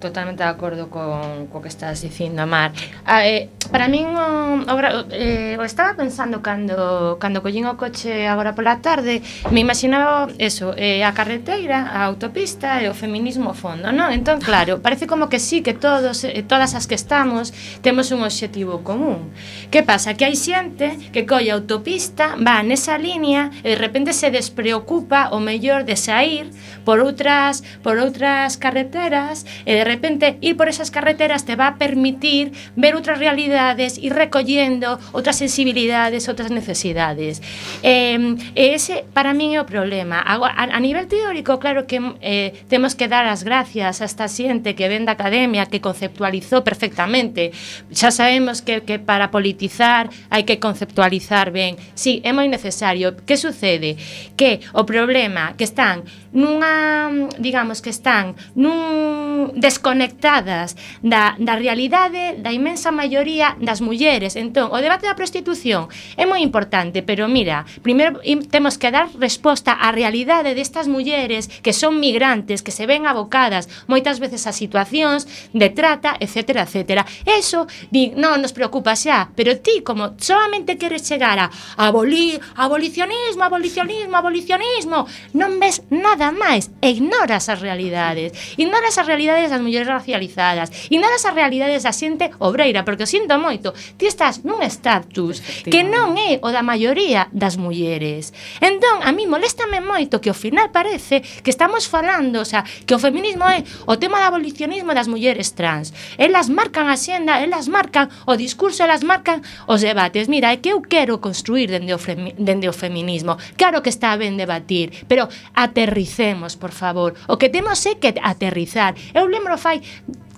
totalmente de acordo con co que estás dicindo, Mar. A, eh, para min o, o, eh, o estaba pensando cando cando collín o coche agora pola tarde, me imaginaba eso, eh, a carreteira, a autopista e o feminismo fondo, non? Entón, claro, parece como que sí que todos eh, todas as que estamos temos un obxectivo común. Que pasa? Que hai xente que colle a autopista, va nesa liña e de repente se despreocupa o mellor de sair por outras por outras carreteras e de repente ir por esas carreteras te va a permitir ver outra realidade necesidades e recollendo outras sensibilidades, outras necesidades. Eh, ese para min é o problema. A, a nivel teórico, claro que eh, temos que dar as gracias a esta xente que ven da academia, que conceptualizou perfectamente. Xa sabemos que, que para politizar hai que conceptualizar ben. Sí, é moi necesario. Que sucede? Que o problema que están nunha, digamos que están nun desconectadas da, da realidade da imensa maioría das mulleres. Entón, o debate da prostitución é moi importante, pero mira, primeiro temos que dar resposta á realidade destas mulleres que son migrantes, que se ven abocadas moitas veces a situacións de trata, etc. etc. Eso, di, non nos preocupa xa, pero ti como solamente queres chegar a abolir, abolicionismo, abolicionismo, abolicionismo, non ves nada máis e ignoras as realidades. Ignoras as realidades das mulleres racializadas, ignoras as realidades da xente obreira, porque o sinto gusta moito, ti estás nun estatus que non é o da maioría das mulleres. Entón, a mí moléstame moito que ao final parece que estamos falando, o sea, que o feminismo é o tema do abolicionismo das mulleres trans. Elas marcan a xenda, elas marcan o discurso, elas marcan os debates. Mira, é que eu quero construir dende o, femi dende o feminismo. Claro que está ben debatir, pero aterricemos, por favor. O que temos é que aterrizar. Eu lembro fai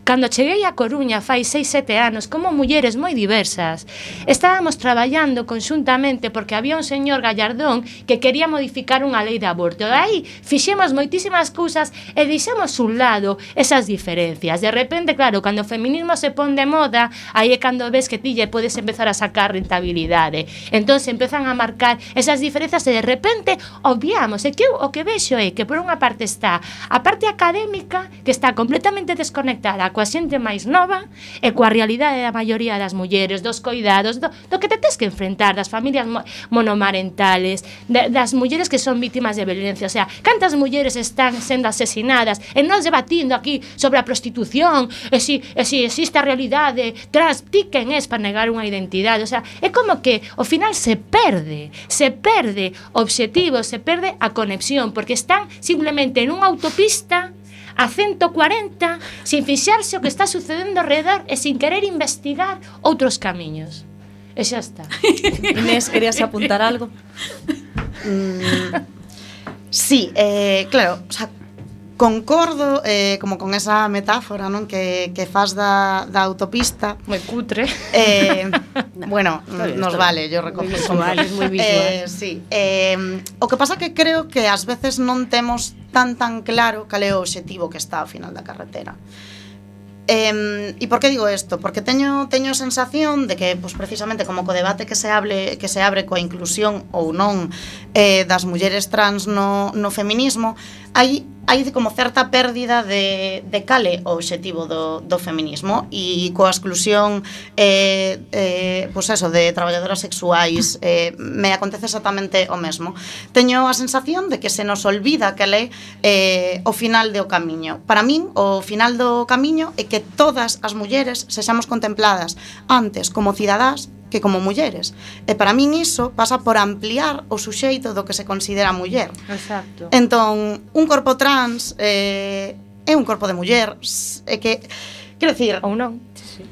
Cando cheguei a Coruña fai 6-7 anos, como mulleres moi diversas, estábamos traballando conxuntamente porque había un señor Gallardón que quería modificar unha lei de aborto. E aí fixemos moitísimas cousas e deixamos un lado esas diferencias. De repente, claro, cando o feminismo se pon de moda, aí é cando ves que ti lle podes empezar a sacar rentabilidade. Entón se empezan a marcar esas diferenzas e de repente obviamos. E que eu o que vexo é que por unha parte está a parte académica que está completamente desconectada coa xente máis nova e coa realidade da maioría das mulleres, dos coidados, do, do que te tes que enfrentar, das familias mo, monomarentales, de, das mulleres que son vítimas de violencia, o sea, cantas mulleres están sendo asesinadas e nós debatindo aquí sobre a prostitución, e si, e si existe a realidade trans, ti quen es para negar unha identidade, o sea, é como que ao final se perde, se perde obxectivos, se perde a conexión, porque están simplemente en unha autopista a 140 sin fixarse o que está sucedendo alrededor e sin querer investigar outros camiños. E xa está. [laughs] Inés, querías apuntar algo? Mm, sí, eh, claro, o sea, concordo eh, como con esa metáfora non que, que faz da, da autopista. Moi cutre. Eh, [laughs] nah, bueno, bien, nos vale, yo recojo moi visual, es moi eh, visual. eh, sí, eh, o que pasa que creo que ás veces non temos tan tan claro cal é o obxectivo que está ao final da carretera. Eh, e por que digo isto? Porque teño teño sensación de que pois precisamente como co debate que se abre que se abre coa inclusión ou non eh das mulleres trans no no feminismo, hai hai como certa pérdida de, de cale o obxectivo do, do feminismo e coa exclusión eh, eh, pois eso, de traballadoras sexuais eh, me acontece exactamente o mesmo. Teño a sensación de que se nos olvida que é eh, o final do camiño. Para min o final do camiño é que todas as mulleres sexamos contempladas antes como cidadás que como mulleres. E para min iso pasa por ampliar o suxeito do que se considera muller. Exacto. Entón, un corpo trans eh, é un corpo de muller, é que quero decir, ou non. Sí, sí.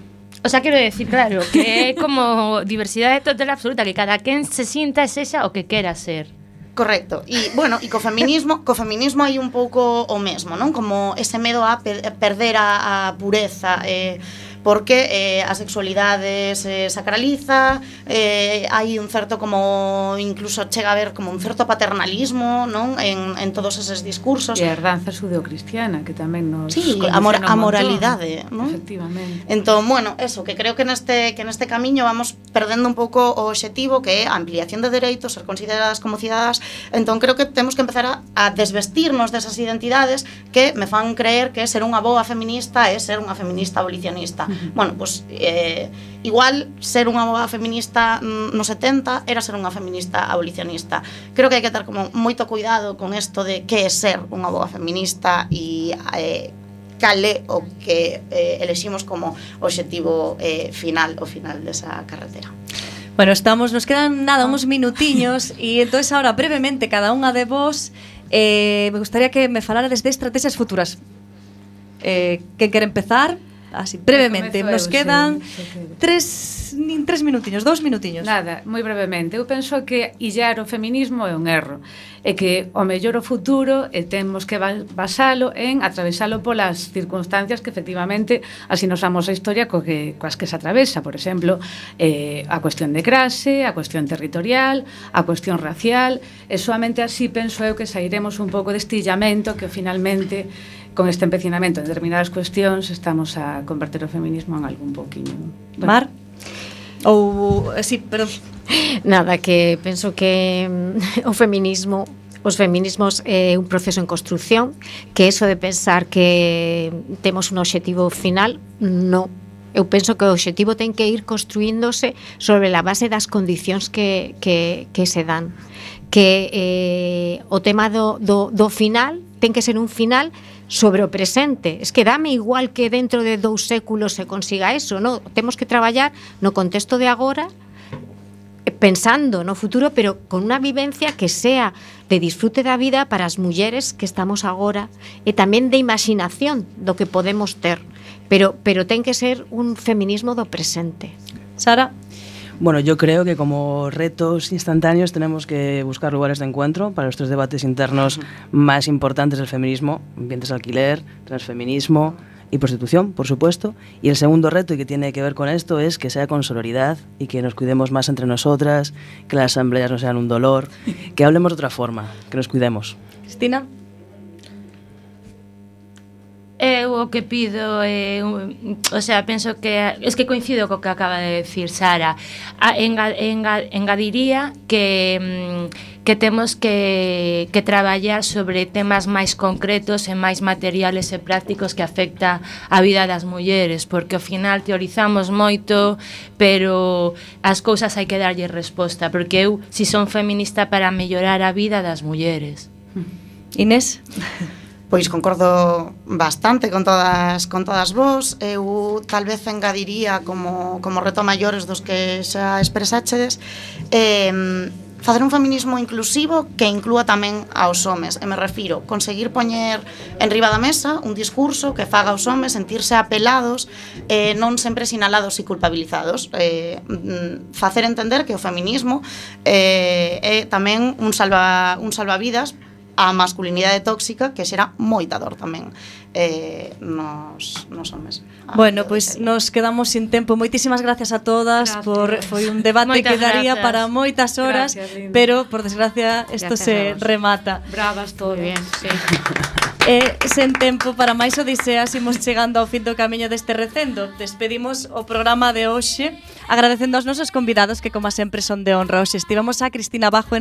O sea, quero decir, claro, que é [laughs] como diversidade total absoluta, que cada quen se sinta é sexa o que quera ser. Correcto. E, bueno, e co feminismo, co feminismo hai un pouco o mesmo, non? Como ese medo a perder a, a pureza, eh, porque eh, a sexualidade se sacraliza, eh, hai un certo como incluso chega a haber como un certo paternalismo, non, en en todos eses discursos. E a herdanza judeocristiana que tamén nos Sí, a, mor a moralidade, non? Efectivamente. Entón, bueno, eso, que creo que neste que neste camiño vamos perdendo un pouco o obxectivo que é a ampliación de dereitos, ser consideradas como cidadás. Entón, creo que temos que empezar a, a desvestirnos desas identidades que me fan creer que ser unha boa feminista é ser unha feminista abolicionista. Bueno, pois pues, eh, igual ser unha feminista mm, no 70 era ser unha feminista abolicionista. Creo que hai que ter como moito cuidado con isto de que é ser unha boa feminista e eh, cale o que eh, eleximos como obxectivo eh, final o final desa carretera. Bueno, estamos, nos quedan nada, ah. uns minutiños e entonces ahora brevemente cada unha de vos eh, me gustaría que me falarades de estrategias futuras. Eh, quen quere empezar? así brevemente, nos eu, quedan sí, tres, nin tres minutiños, dous minutiños. Nada, moi brevemente. Eu penso que illar o feminismo é un erro e que o mellor o futuro e temos que basalo en atravesalo polas circunstancias que efectivamente así nos amos a historia co que, coas que se atravesa, por exemplo eh, a cuestión de clase, a cuestión territorial a cuestión racial e solamente así penso eu que sairemos un pouco deste illamento que finalmente con este empecinamento en determinadas cuestións estamos a converter o feminismo en algún pouquiño. Bueno. Mar? Ou, eh, sí, perdón. Nada, que penso que mm, [laughs] o feminismo os feminismos eh, é eh, un proceso en construción, que eso de pensar que temos un obxectivo final, non eu penso que o obxectivo ten que ir construíndose sobre a base das condicións que, que, que se dan que eh, o tema do, do, do final ten que ser un final sobre o presente. Es que dame igual que dentro de dous séculos se consiga eso, no? Temos que traballar no contexto de agora eh, pensando no futuro, pero con unha vivencia que sea de disfrute da vida para as mulleres que estamos agora e tamén de imaginación do que podemos ter. Pero, pero ten que ser un feminismo do presente. Sara, Bueno, yo creo que como retos instantáneos tenemos que buscar lugares de encuentro para los tres debates internos más importantes del feminismo, ambientes de alquiler, transfeminismo y prostitución, por supuesto. Y el segundo reto, y que tiene que ver con esto, es que sea con sororidad y que nos cuidemos más entre nosotras, que las asambleas no sean un dolor, [laughs] que hablemos de otra forma, que nos cuidemos. Cristina? Eu o que pido é, o sea, penso que es que coincido co que acaba de decir Sara. A, enga, enga, engadiría que mm, que temos que que traballar sobre temas máis concretos e máis materiales e prácticos que afecta a vida das mulleres, porque ao final teorizamos moito, pero as cousas hai que darlle resposta, porque eu si son feminista para mellorar a vida das mulleres. Inés Pois concordo bastante con todas con todas vos. Eu tal vez engadiría como, como reto maiores dos que xa expresaxedes eh, facer un feminismo inclusivo que inclúa tamén aos homes. E me refiro, conseguir poñer en riba da mesa un discurso que faga aos homes sentirse apelados, eh, non sempre sinalados e culpabilizados. Eh, mm, facer entender que o feminismo eh, é tamén un, salva, un salvavidas a masculinidade tóxica que xera moita dor tamén eh, nos, nos homes. Ah, bueno, pois pues, nos quedamos sin tempo. Moitísimas gracias a todas gracias. por foi un debate Moitas que daría gracias. para moitas horas, gracias, Linda. pero por desgracia isto se remata. Bravas todo bien, sí. [laughs] E sen tempo para máis odiseas imos chegando ao fin do camiño deste recendo. Despedimos o programa de hoxe agradecendo aos nosos convidados que como sempre son de honra. Hoxe estivemos a Cristina Bajo en